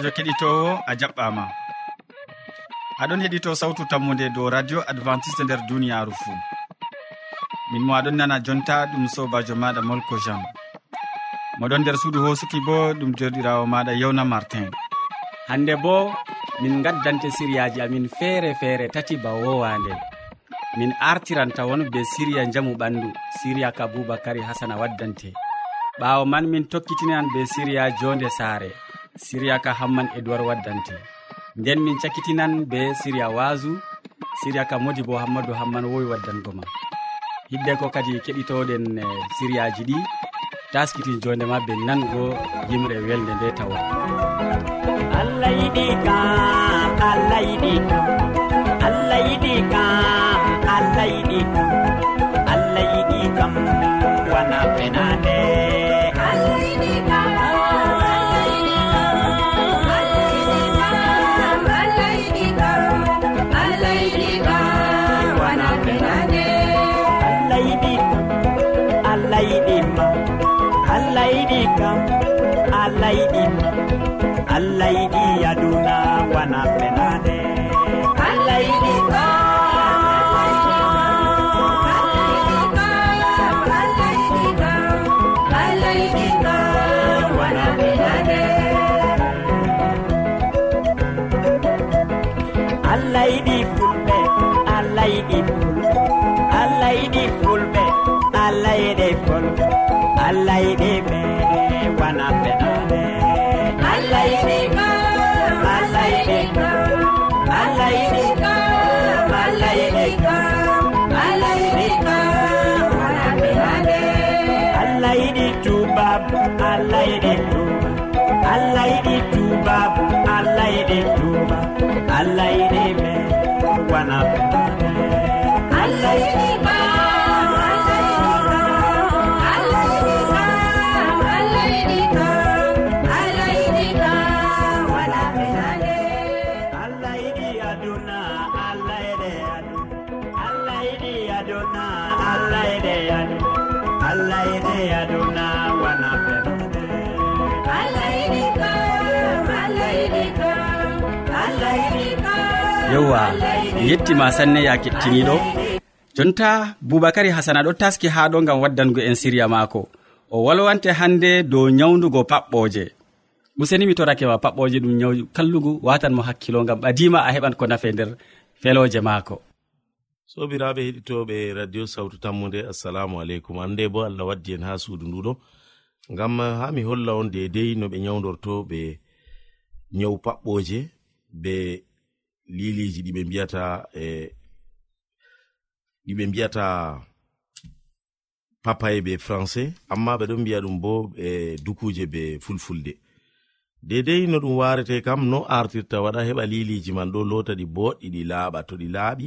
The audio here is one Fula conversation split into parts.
sobajo keɗitowo a jaɓɓama. Aɗon heɗito sawtu tammude dow radio adventiste nder duniyaru fou min mo aɗon nana jonta ɗum sobajo maɗa molko jean. Moɗon nder suudu hosuki bo ɗum joɗirawo maɗa yewna martin. Hande bo min gaddante siriyaji amin feere feere tati ba wowande min artiranta won be siriya jamu ɓandu siriya ka boubacary hasana waddante. Ɓawo man min tokkitinan be siriya jonde saare. siriya ka hamman edoird waddante. Nden min cakkitinan be siriya wasu siriyaka modi bo hammadou hamman wowi waddango ma. Hidde ko kadi keɗitoɗen eh, siriyaji ɗi taskitin jondema be nango yimre welde nde tawa. Allah yiɗi ka allah yiɗi ka. Allah yiɗi ka allah yiɗi ka. Allah yiɗi kam wana fenade. yiɗi duba allah yiɗi me wana allah yiɗi yewwa yettima sanne ya kettiniɗo jonta boubacary hasana ɗo taski ha ɗo gam waddango en siriya maako. O walwante hande dow nyawdugo paɓɓoje useni mi torake ma paɓɓoje ɗum nyaw kallugu watan mo hakkilo gam ɓadima a heɓan ko nafe nder feloje maako. Sobiraɓe heɗitoɓe radio sawtu tammude assalamu aleykum. Ande bo allah waddi en ha suudu nduɗo. Ngam ha mi holla on dedei no ɓe nyawdorto ɓe nyawu paɓɓoje be liliji ɗiɓe mbiyata e ɗiɓe mbiyata papaye be français amma ɓe ɗon mbiya ɗum bo e dukuje be fulfulde. Dedei no ɗum warete kam no artirta waɗa heɓa liliji man ɗo lota ɗi boɗɗi ɗi laaɓa to ɗi laaɓi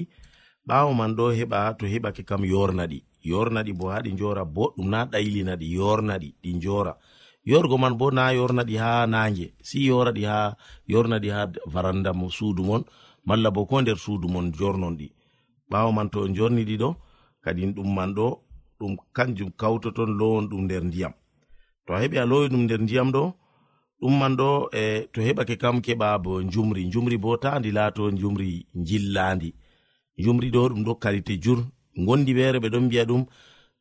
ɓawo man ɗo heɓa to heɓake kam yorna ɗi. Yorna ɗi bo ha ɗi jora boɗɗum na ɗailina ɗi yorna ɗi ɗi njora yorgo man bo na yorna ɗi ha nange si yora ɗi ha yorna ɗi ha varanda mo suudu mon. malla bo ko nder suudu mon jornon ɗi. Ɓaawo man to en jorni ɗi ɗo kadin ɗum man ɗo ɗum kanjum kawtoton lowon ɗum nder ndiyam. To a heɓi a lowi ɗum nder ndiyam ɗo ɗum man ɗo e to heɓake kam keɓa bo njumri. Njumri bo ta ndi laato njumri jillandi njumri ɗo ɗum ɗo kalite jur. Gondi ɓeere ɓe ɗon mbiya ɗum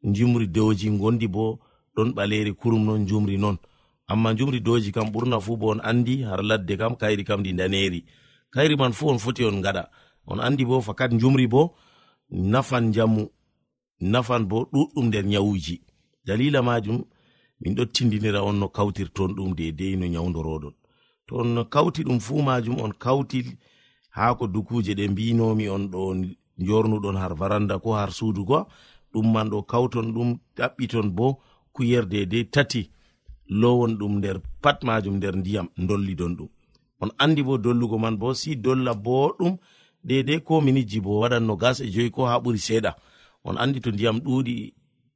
njumri dowji gondi bo ɗon ɓaleri kurum non njumri non. Amma njumri dowji kam ɓurna fuu bo on andi har ladde kam kayri kam ndi daneri hayri man fu on foti on gaɗa on andi bo fakat jumri bo nafan jamu nafan bo ɗuɗɗum nder nyawuji. Dalila majum min ɗo tindinira on no kawtirton ɗum dedei no nyawdoroɗon to on kawti ɗum fu majum on kawti haa ko dukuje ɗe mbinomi on ɗo jornuɗon har varanda ko har suudu go ɗum man ɗo kawton ɗum ɗaɓɓiton bo kuyer dedei tati lowon ɗum nder pat majum nder ndiyam dollidon ɗum. on andi bo dollugo man bo si dolla boɗum dedei ko miniji bo waɗan no gas e joyi ko ha ɓuri seeɗa. On andi to ndiyam ɗuɗi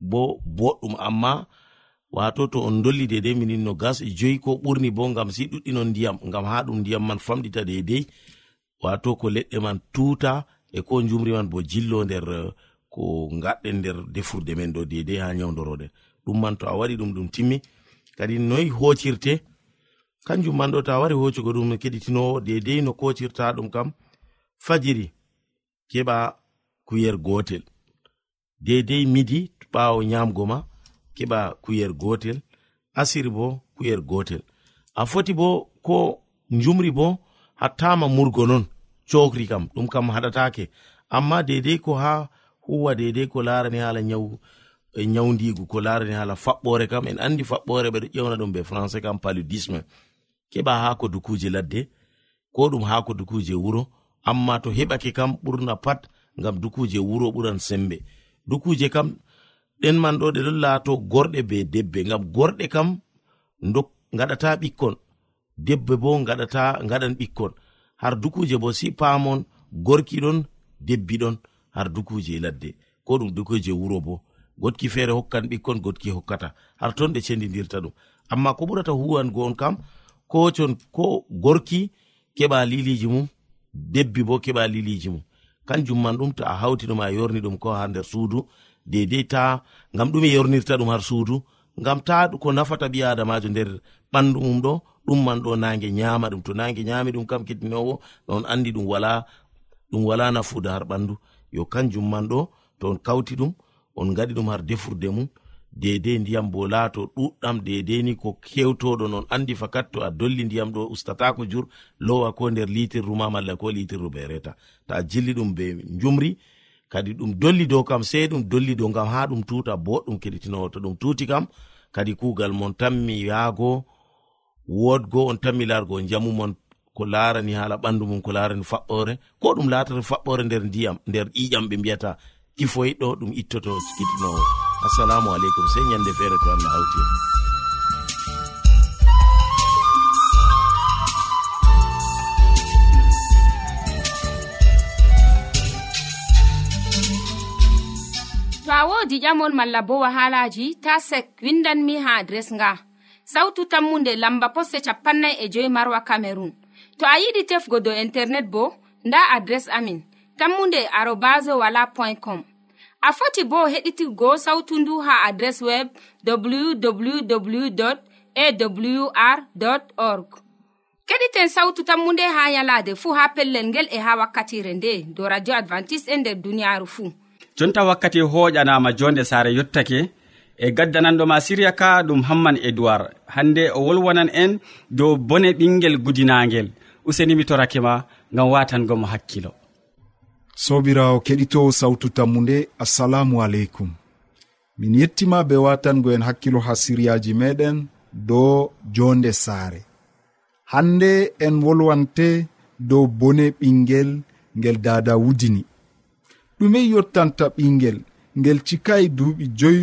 bo boɗɗum amma wato to on dolli dedei minin no gas e joyi ko ɓurni bo ngam si ɗuɗɗinon ndiyam ngam ha ɗum ndiyam man famɗita dedei wato ko leɗɗe man tuta e ko jumri man bo jillo nder eh, ko gaɗɗen nder defurde men ɗo dedei ha nyawdoroɗen ɗum man to a waɗi ɗum ɗum timmi kadi noyi hocirte kanjum man ɗo ta wari hoccugo ɗum keɗitinowo dedei no kocirta ɗum kam. Fajiri keɓa kuyer gotel. Dedei midi ɓawo nyamgo ma keɓa kuyer gotel. Asiri bo kuyer gotel. A foti bo ko njumri bo hattama murgo non cokri kam ɗum kam haɗatake. Amma dedei ko ha huwa dedei ko larani hala nyawu e nyawdigu ko larani hala faɓɓore kam en andi faɓɓore ɓeɗo ƴewna ɗum be français kam paludisme. keɓa haako dukuje ladde ko ɗum haako dukuje wuro amma to heɓake kam ɓurna pat ngam dukuje wuro ɓuran sembe. Dukuje kam ɗen man ɗo ɗe ɗon laato gorɗe be debbe ngam gorɗe kam gaɗata ɓikkon debbe bo gaɗata gaɗan ɓikkon. Har dukuje bo si paamon debbi ɗon har dukuje ladde. Ko ɗum dukuje wuro bo gotki feere hokkan ɓikkon gotki hokkata. Har ton ɗe cendidirta ɗum. Amma ko ɓurata huwango on kam ko con ko gorki keɓa liliji mum debbi bo keɓa liliji mum. Kanjum man ɗum to a hawti ɗum a yorni ɗum ko ha nder suudu dedei ta ngam ɗume yornirta ɗum har suudu ngam ta ko nafata ɓi adamajo nder ɓandu mum ɗo ɗum man ɗo nange nyama ɗum. To nange nyami ɗum kam keddinowo on andi ɗum wala ɗum wala nafuda har ɓandu. Yo kanjum man ɗo to on kawti ɗum on gaɗi ɗum har defurde mum dedei ndiyam bo laato ɗuɗɗam dedei ni ko kewtoɗo non andi fakat to a dolli ndiyam ɗo ustatako jur lowa ko nder litirru ma malla ko litirru be reta to a jilli ɗum be jumri kadi ɗum dolli dow kam sei ɗum dolli dow ngam ha ɗum tuta boɗɗum keɗitinowo. To ɗum tuti kam kadi kugal mon tanmi yaago wodgo on tanmi largo jamu mon ko larani hala ɓandu mum ko larani faɓɓore ko ɗum latata faɓɓore nder ndiyam nder ƴiƴam ɓe mbiyata kifoyɗo ɗum ittoto kitinowo assalamu aleykum sey ñande feere to anna hawti to a woodi ƴamol malla bo wahalaji ta sek windanmi ha adres nga. Sautu tammunde lamba poste capannay e joyi marwa camerun to a yiɗi tefgo dow internet bo nda adres amin. Tammunde arobas wala point com. a foti bo heɗitigo sautu ndu ha adres web www awr org. Keɗiten sautu tammu nde ha yalade fuu ha pellel ngel e ha wakkatire nde do radio advantice'e e nder duniyaaru fuu jonta wakkati hoƴanama jonde saare yottake e gaddananɗoma siriya ka ɗum hamman edoird hande o wolwonan en dow bone ɓinguel gudinagel usenimi torakema gam watangomo hakkilo. sobirawo keɗitowo sawtu tammu nde assalamu aleykum. Min yettima be watango en hakkilo ha siryaji meɗen dow jonde saare. Hande en wolwante dow bone ɓingel ngel dada wudini. Ɗume yottanta ɓingel ngel cikayi duuɓi joyi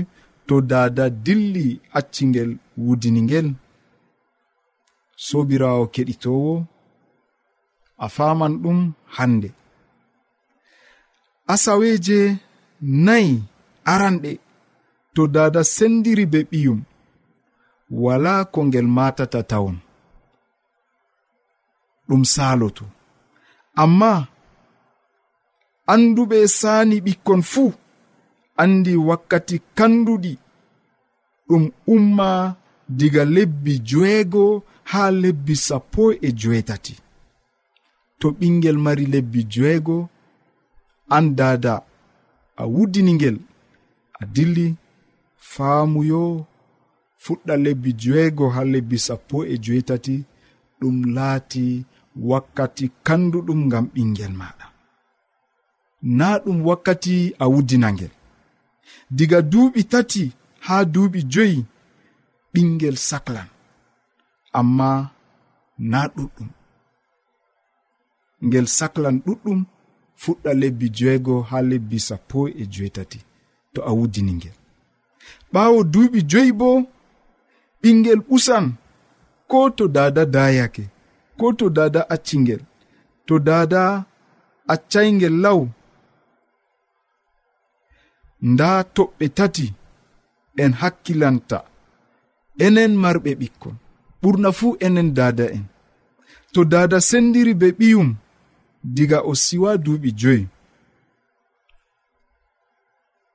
to dada dilli accingel wudini ngel. Sobirawo keɗitowo a faman ɗum hande asaweje nayi aranɗe to dada sendiri be ɓiyum. Wala ko ngel matata tawon. Ɗum saloto. Amma anduɓe saani ɓikkon fuu andi wakkati kanduɗi ɗum umma diga lebbi joeego ha lebbi sappo e joetati to ɓingel mari lebbi joeego an dada a wuddini ngel a dilli faamuyo fuɗɗa lebbi joeego ha lebbi sappo e joetati ɗum laati wakkati kanduɗum ngam ɓingel maɗa na ɗum wakkati a wuddinangel. Diga duuɓi tati ha duuɓi joyi ɓingel saklan. Amma na ɗuɗɗum. Ngel saklan ɗuɗɗum fuɗɗa lebbi joego ha lebbi sappo e joetati to a wudini ngel. Ɓaawo duuɓi joyi bo ɓingel ɓusan ko to dada dayake ko to dada accingel to dada accaygel law nda toɓɓe tati en hakkilanta enen marɓe ɓikkon. Ɓurna fuu enen dada en. To dada sendiri be ɓiyum diga o siwa duuɓi joyi.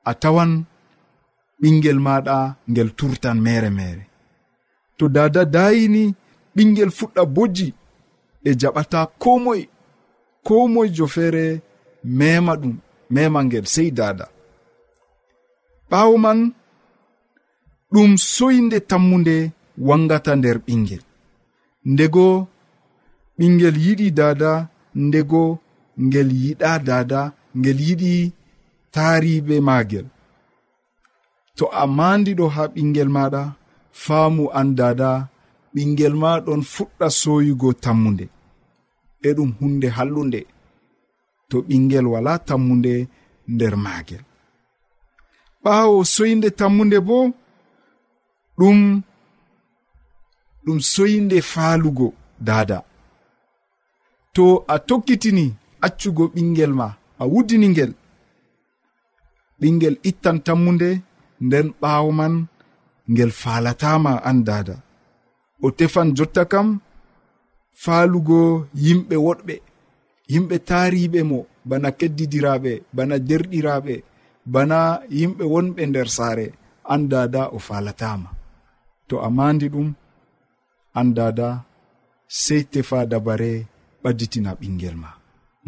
A tawan ɓingel maɗa ngel turtan mere mere. To dada dayini ɓingel fuɗɗa bojji e jaɓata ko moye ko moyjo feere mema ɗum mema ngel sey dada. Ɓawo man ɗum soyde tammude wangata nder ɓingel ndego ɓingel yiɗi dada ndego ngel yiɗa dada ngel yiɗi taariɓe maagel to a mandiɗo ha ɓingel maɗa faamu an dada ɓingel ma ɗon fuɗɗa soyugo tammunde. E ɗum hunde hallunde. To ɓingel wala tammunde nder maagel ɓaawo soyde tammunde bo ɗum ɗum soyde faalugo dada. to a tokkitini accugo ɓingel ma a wuddini ngel. Ɓingel ittan tammunde nden ɓaawo man ngel faalatama an dada o tefan jotta kam faalugo yimɓe woɗɓe. Yimɓe taariɓe mo bana keddidiraɓe bana derɗiraɓe bana yimɓe wonɓe nder saare an dada o falatama to a mandi ɗum an dada sey tefa dabare ɓadditina ɓingel ma.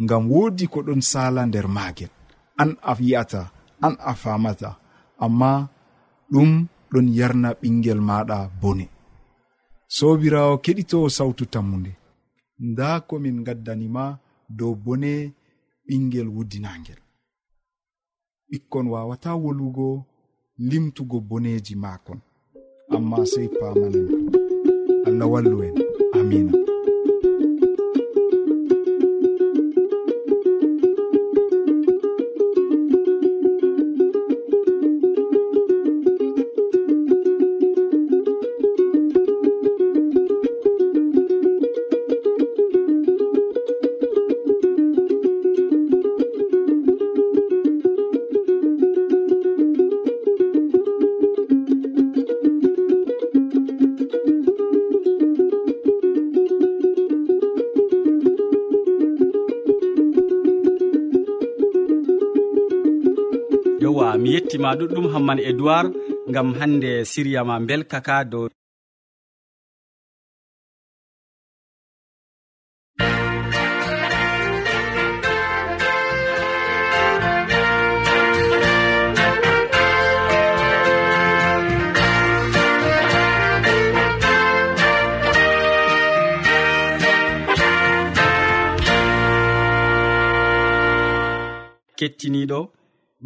Ngam woodi ko ɗon sala nder maagel. An a yi'ata an a famata amma ɗum ɗon yarna ɓingel maɗa bone. Sobirawo keɗitowo sawtu tammude nda komin gaddanima dow bone ɓingel wuddinangel ɓikkon wawata wolugo limtugo boneji makon amma sey pamanen allah wallu en. Amina mi yettima ɗuɗɗum hamman edoird gam hande siriya ma belkaka dow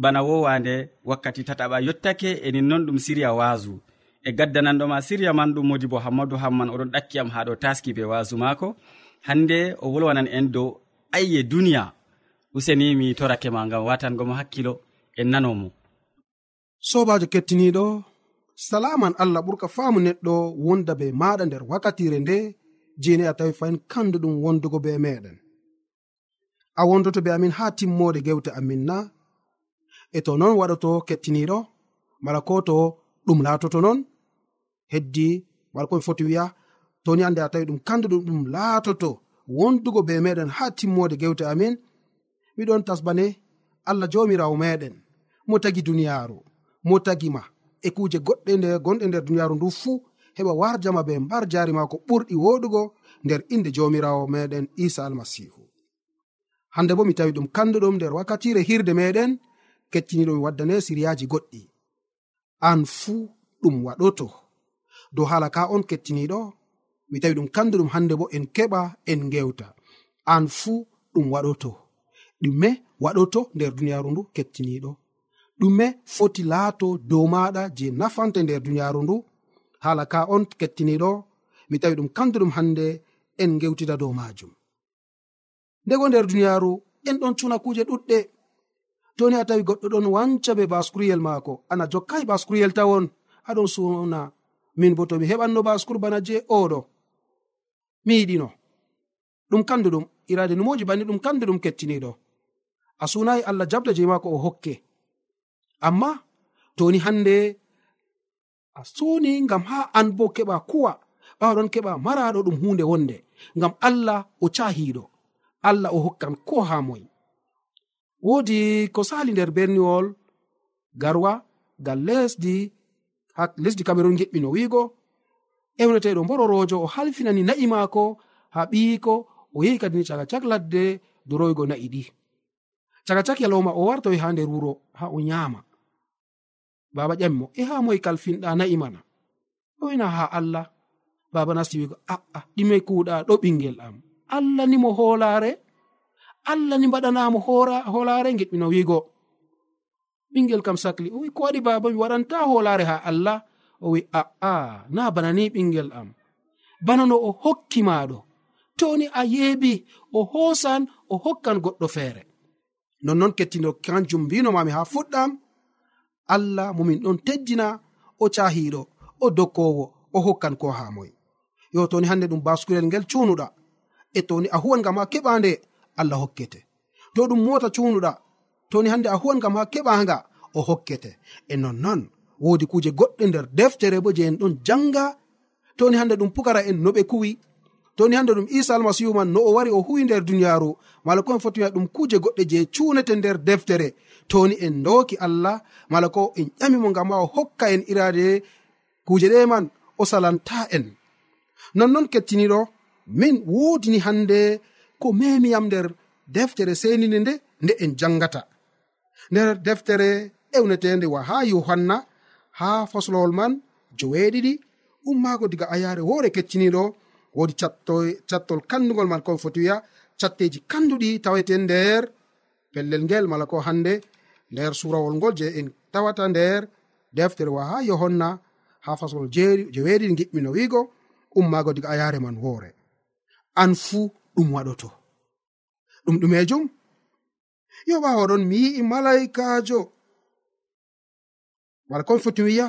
bana wowande wakkati tataɓa yottake enin non ɗum siriya waasu. E gaddananɗoma siriya man ɗum modi bo hammadou hamman oɗon ɗakkiyam ha ɗo taski be waasu maako. Hande o wolwanan en dow ayye duniya. Useni mi torake ma gam watangomo hakkilo en nanomo sobajo kettiniɗo salaman allah ɓurka faamu neɗɗo wonda be maɗa nder wakkatire nde jeni a tawi fayin kanduɗum wondugo be meɗen. A wondoto be amin ha timmode gewte amin na e to non waɗoto kettiniɗo mala ko to ɗum laatoto non heddi mala komi foti wi'a toni hande a tawi ɗum kanduɗum ɗum laatoto wondugo be meɗen ha timmode gewte amin miɗon tasbane allah jomirawo meɗen mo tagi duniyaaru mo tagima e kuje goɗɗe nde gonɗe nder duniyaaru ndu fuu heɓa warjama be mbar jaari ko ɓurɗi woɗugo nder inde jomirawo meɗen isa almasihu hande bo mi tawi ɗum kanduɗum nder wakkatire hirde meɗen kettiniɗomi waddane siriyaji goɗɗi. An fuu ɗum waɗoto. Dow hala ka on kettiniɗo mi tawi ɗum kandu ɗum hande bo en keɓa en gewta an fuu ɗum waɗoto. Ɗume waɗoto nder duniyaaru ndu kettiniɗo ɗume foti laato dow maɗa je nafante nder duniyaaru ndu. Hala ka on kettiniɗo mi tawi ɗum kanduɗum hande en gewtida dow majum. Ndego nder duniyaaru en ɗon cuna kuje ɗuɗɗe. toni a tawi goɗɗo ɗon wanca be baskuriyel maako. Ana jokkai baskuriyel tawon. Aɗon suna min bo tomi heɓanno baskur bana je oɗo mi yiɗino. Ɗum kanduɗum. Irade numoji banni ɗum kanduɗum kettiniɗo a sunayi allah jabda je maako o hokke. Amma toni hande a suni ngam ha an bo keɓa kuwa. Ɓawaɗon keɓa maraɗo ɗum hunde wonde. Ngam allah o cahiɗo allah o hokkan ko ha moyi woodi ko sali nder berniwol garwa gal lesdi ha lesdi cameron geɓɓino wiigo. Ewneteɗo mbororojo o halfinani na'i maako ha ɓiyiko o yehi kadini caga cak ladde doroygo na'i ɗi. Caga cak yalowma o wartoy ha nder wuro ha o nyama baba ƴamimo e ha moy kalfinɗa na'i mana? Ɗoyna ha allah baba nasti wigo a'a ah, ah, ɗime kuuɗa ɗo ɓingel am. Allah ni mo hoolaare allah ni mbaɗanamo hoora hoolare geɗmino wiigo ɓingel kam sakli o wi ko waɗi baba mi waɗanta hoolare ha allah o wi a'a na bana ni ɓingel am. Bana no o hokki maɗo toni a yeebi o hosan o hokkan goɗɗo feere. Nonnon kettino kanjum mbinomami ha fuɗɗam allah momin ɗon teddina o cahiɗo o dokkowo o hokkan ko ha moy. Yo toni hande ɗum baskurel ngel cunuɗa e toni a huwan gam ha keɓa nde allah hokkete. To ɗum mota cunuɗa toni hande a huwan kam ha keɓaga o hokkete. E nonnon wodi kuje goɗɗe nder deftere bo je en ɗon janga toni hande ɗum pukara en no ɓe kuwi. Toni hande ɗum isa almasihu man no o wari o huwi nder duniyaru mala ko en foti wiya ɗum kuje goɗɗe je cunete nder deftere. Toni en doki allah mala ko en ƴamimo ngam ma o hokka en irade kuje ɗe man o salanta en. Nonnon kettiniɗo min wodini hande ko memiyam nder deftere senini nde nde en jangata. Nder deftere ewnetende wa ha yohanna ha faslowol man joweeɗiɗi ummaago diga ayaare woore kecciniɗo woodi cattol kandugol man koe foti wiya catteji kanduɗi taweten nder pellel ngel mala ko hande nder surawol ngol je en tawata nder deftere wa ha yohanna ha faslol jeweeɗiɗi giɓɓino wiigo ummaago diga ayaare man woore. An fuu ɗum waɗoto. Ɗum ɗumejum? Yo ɓawo ɗon mi yi'i malaikajo. Wala kon foti wiya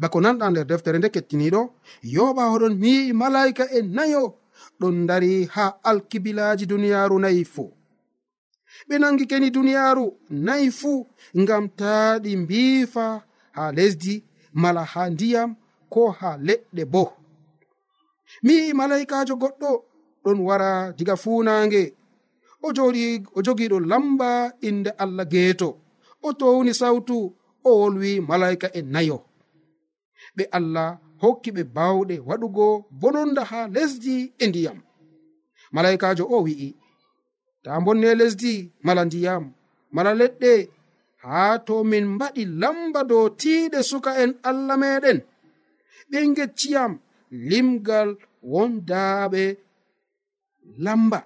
bako nanɗa nder deftere nde kettiniɗo yo ɓawo ɗon mi yi'i malaika e nayo ɗon dari ha alkibilaji duniyaru nayi fo ɓe nangi keni duniyaru nayi fuu ngam ta ɗi mbiifa ha lesdi mala ha ndiyam ko ha leɗɗe bo. Mi yi'i malaikajo goɗɗo ɗon wara diga funange o joɗi o jogiɗo lamba inde allah geeto. O towni sawtu o wolwi malaika en nayo. Ɓe allah hokki ɓe bawɗe waɗugo bononda ha lesdi e ndiyam. Malaikajo o wi'i ta bonne lesdi mala ndiyam mala leɗɗe haa to min mbaɗi lamba dow tiiɗe suka en allah meɗen ɓe gecciyam limgal wondaaɓe lamba.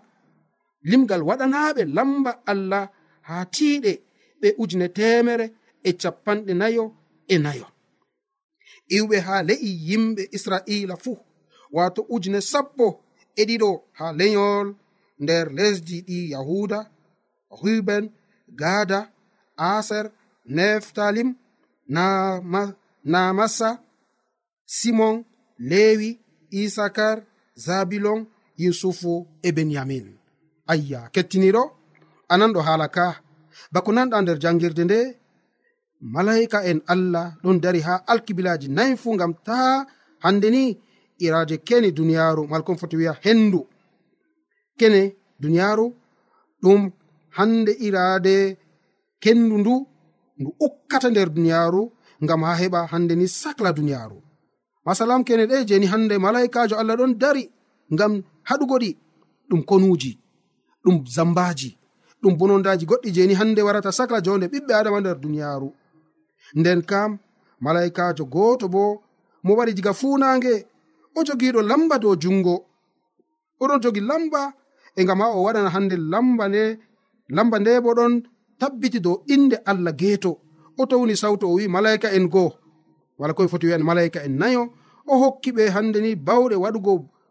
Limgal waɗanaɓe lamba allah ha tiiɗe ɓe ujune temere e capanɗe nayo e nayo. Iwɓe ha le'i yimɓe israila fuu wato ujune sappo e ɗiɗo ha leyol nder lesdi ɗi yahuda ruben gada aser neftalim namasa simon lewi isakar zabilon yusufu e benyamin ayya kettiniɗo ananɗo haala ka. Bako nanɗa nder jangirde nde malaika en allah ɗon dari ha alkibilaji nayi fu gam ta hande ni iraje kene duniyaru malkon foti wiya hendu kene duniyaru ɗum hande irade kendu ndu ndu ukkata nder duniyaru ngam ha heɓa hande ni sacla duniyaru masalam kene ɗe jeni hande malaikajo allah ɗon dari ngam haɗugoɗi ɗum konuji ɗum zambaji ɗum bonondaji goɗɗi jeni hande warata sakla jonde ɓiɓɓe adama nder duniyaru nden kam malaikajo goto bo mo wari diga funange o jogiɗo lamba dow jungo oɗon jogi lamba e gam ha o waɗana hande lamba nde lamba nde bo ɗon tabbiti dow inde allah geeto. O towni sawto o wi malaika en goo. Wala koye foti wiyan malaika en nayo o hokki ɓe hande ni bawɗe waɗugo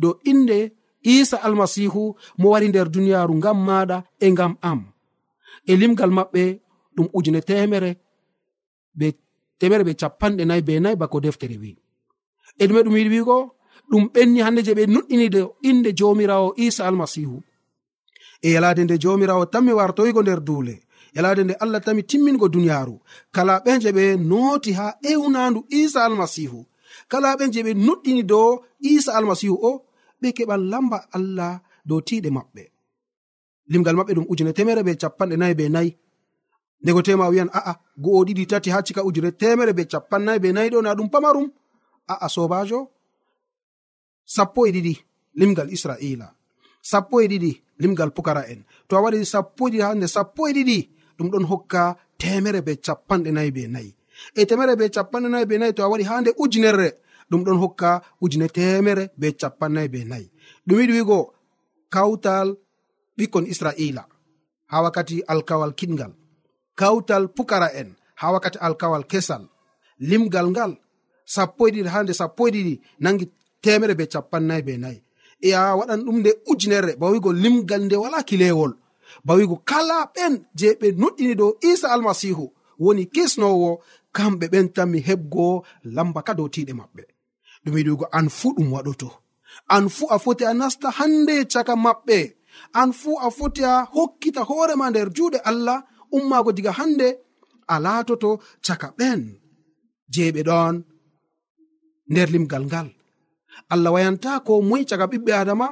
dow inde isa almasihu mo wari nder duniyaaru ngam maaɗa e ngam am. E limgal maɓɓe ɗum ujune temere be temere ɓe capanɗe nayi be nayi bako deftere wi e ɗume ɗum yiɗi wigo ɗum ɓenni hande je ɓe nuɗɗini de inde jomirawo isa almasihu e yalade nde jomirawo tanmi wartoyigo nder duule yalade nde allah tami timmingo duniyaaru kala ɓe je ɓe nooti ha ewnandu isa almasihu kala ɓen je ɓe nuɗɗini dow isa almasihu o maɓɓe keɓan lamba allah dow tiɗe maɓɓe. Limgal maɓɓe ɗum ujune temere be capanɗe nayi be nayi. Ndego tema wiyan a'a go'o ɗiɗi tati ha cika ujune temere be capannayi be nayi ɗo na ɗum pamarum. A'a sobajo sappo e ɗiɗi limgal israila. Sappo e ɗiɗi limgal pukara en to a waɗi sappo e ɗiɗi hande sappo e ɗiɗi ɗum ɗon hokka temere be capanɗe nayi be nayi. E temere be capanɗe nayi be nayi to a waɗi hande ujunerre ɗum ɗon hokka ujune temere be capannay be nayi ɗum yiɗi wigo kawtal ɓikkon israila ha wakkati alkawal kiɗgal kawtal pukara en ha wakkati alkawal kesal. Limgal ngal sappo e ɗiɗi ha nde sappo e ɗiɗi nangi temere be capannay be nayi e a waɗan ɗum nde ujunere bawigo limgal nde wala kilewol. Bawigo kala ɓen je ɓe nuɗɗini dow isa almasihu woni kisnowo kamɓe ɓen tan mi hebgo lamba ka dow tiɗe maɓɓe. ɗum yiɗi an fuu ɗum waɗoto. An fuu a foti a nasta hande caka maɓɓe. An fuu a foti a hokkita hoorema nder juuɗe allah ummaago diga hande a laatoto caka ɓen. Je ɓe ɗon nder limgal ngal. Allah wayanta ko moyi caka ɓiɓɓe adama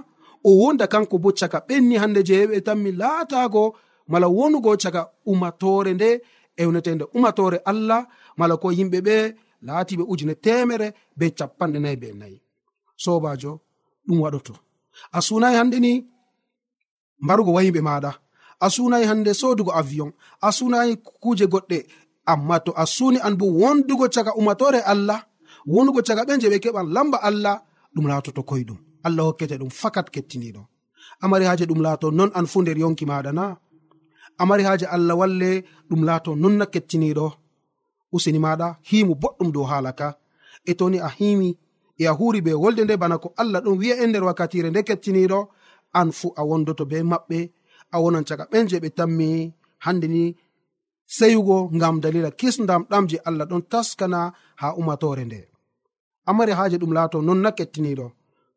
o wonda kanko bo caka ɓenni hande jeeɓe e tanmi laatago mala wonugo caka umatore nde ewnetende umatore allah mala ko yimɓe ɓe laatiɓe ujune temere be capanɗe nayi be nayi. Sobajo ɗum waɗoto. A sunayi hande ni mbarugo wayimɓe maɗa a sunayi hande sodugo avion. A sunayi kuje goɗɗe. Amma to a suni an bo wondugo caga umatore allah wonugo caga ɓe je ɓe keɓan lamba allah ɗum laatoto koyɗum. Allah hokkete ɗum fakat kettiniɗo amari haje ɗum laato non an fu nder yonki maɗa na amari haje allah walle ɗum laato nonna kettiniɗo useni maɗa himu boɗɗum dow haala ka. E toni a himi e a huri be wolde nde bana ko allah ɗum wi'a e nder wakkatire nde kettiniɗo an fu a wondoto be maɓɓe a wonan caga ɓen je ɓe tammi. Hande ni seyugo ngam dalila kisdam ɗam je allah ɗon taskana ha umatore nde. Amari haje ɗum laato non na kettiniɗo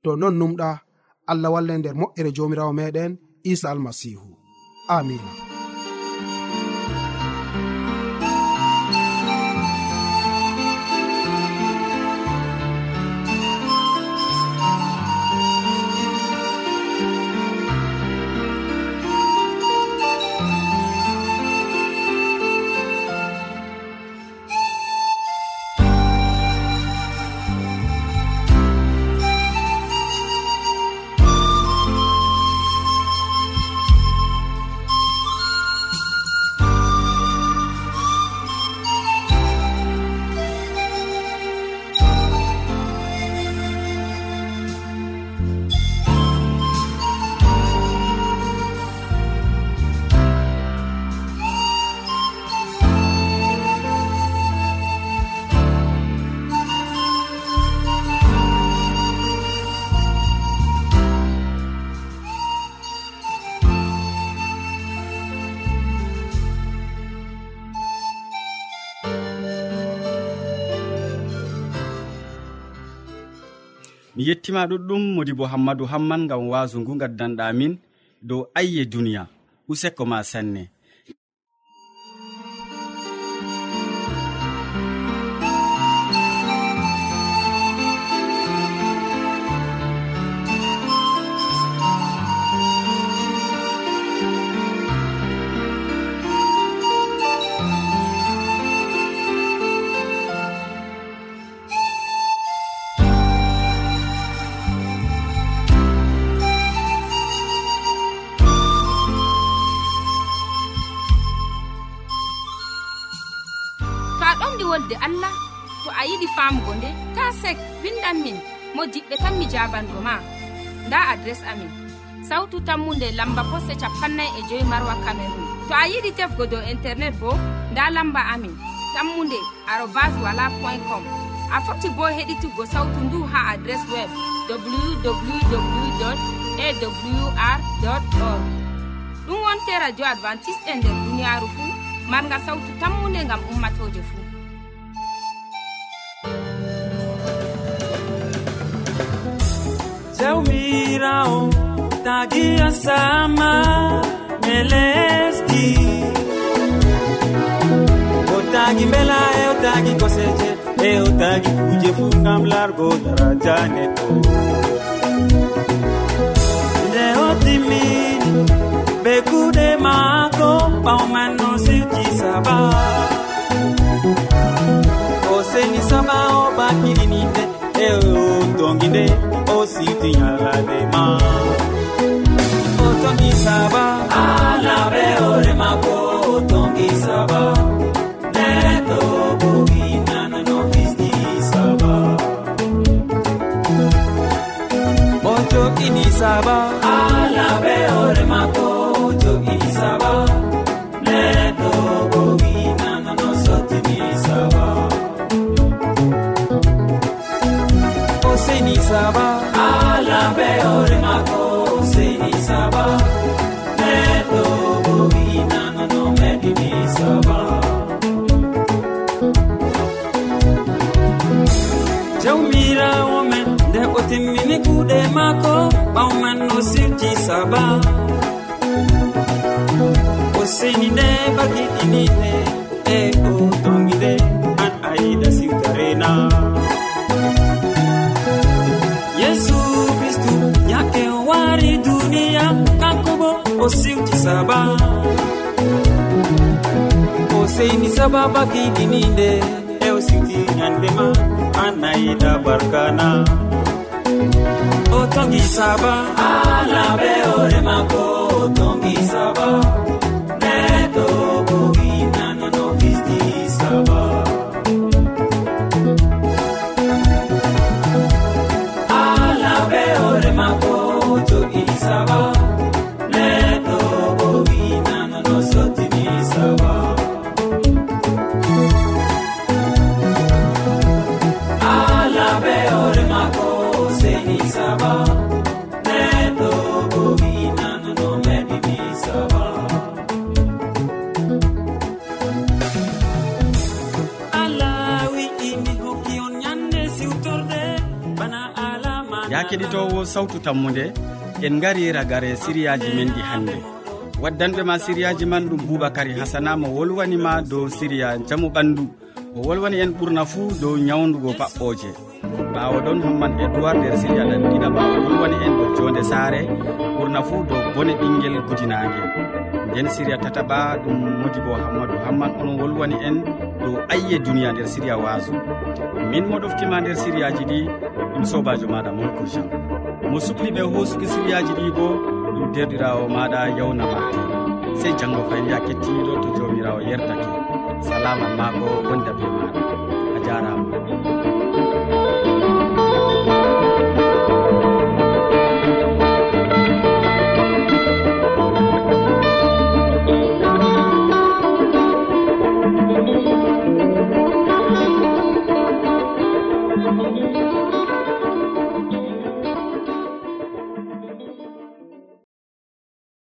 to non numɗa allah walla nder moƴƴere jomirawo meɗen isa almasihu. Amina yettima ɗuɗɗum modi bo hammadou hamman gam wasu ngu gaddanɗamin dow ayye duniya. Useko ma sanne wolde allah to a yiɗi famugo nde ta sek windan min mo diɓɓe tan mi jabango ma. Nda adres amin. Sautu tammunde lamba poste capannay e joyi marwa camerun to a yiɗi tefgo dow internet bo nda lamba amin. Tammunde arobas wala point com. A foti bo heɗituggo sautu ndu ha adres web www awr org. Ɗum wonte radio advantice'e e nder duniyaaru fuu marga sautu tammunde ngam ummatoje fuu jawmirawo tagiya sama e lesdi. O tagi mbela e o tagi koseje e o tagi kuje fu gam largo daraja neɗɗo nde o timmini be kuɗe maako ɓawman no sirki saba. O seni saba o bakiɗininde e o tongi nde. sitinyalade ma. Otongisaba alabe olemako otongisaba netobokinananofistisaba ojokinisaba domine e o domine an ayiɗa siwtarena yesu kristu yake o wari duniya kanko bo o siwti saba. O seyni saba bakiɗininde e o siwti yandema an ayiɗa barkana. O tongi saba alaɓe ore mako o tongi saba. keɗitowo sawtu tammude en gari ragare siriyaji men ɗi hannde. Waddanɓe ma siriyaji man ɗum boubacary hasana mo wolwanima dow siriya jamu ɓandu. O wolwani en ɓurna fuu dow ñawdugo paɓɓoje. Ɓawo ɗon hamman edoird nder siriya ɗanɗiɗa ma o wolwani en dow jonde saare ɓurna fuu dow bone ɓinguel gudinage nden siriya tataba ɗum modibo hammadou hamman on wolwani en dow ayye duniya nder siriya waso min mo ɗoftima nder siriyaji ɗi ɗum sobajo maɗa molko jean mo sukliɓe hosuki siriyaji ɗi bo ɗum derɗirawo maɗa yawna martin sey janggo fayin ya kettiniɗo to jawmirawo yerdake. Salaman ma ko wonda be maɗa. A jarama.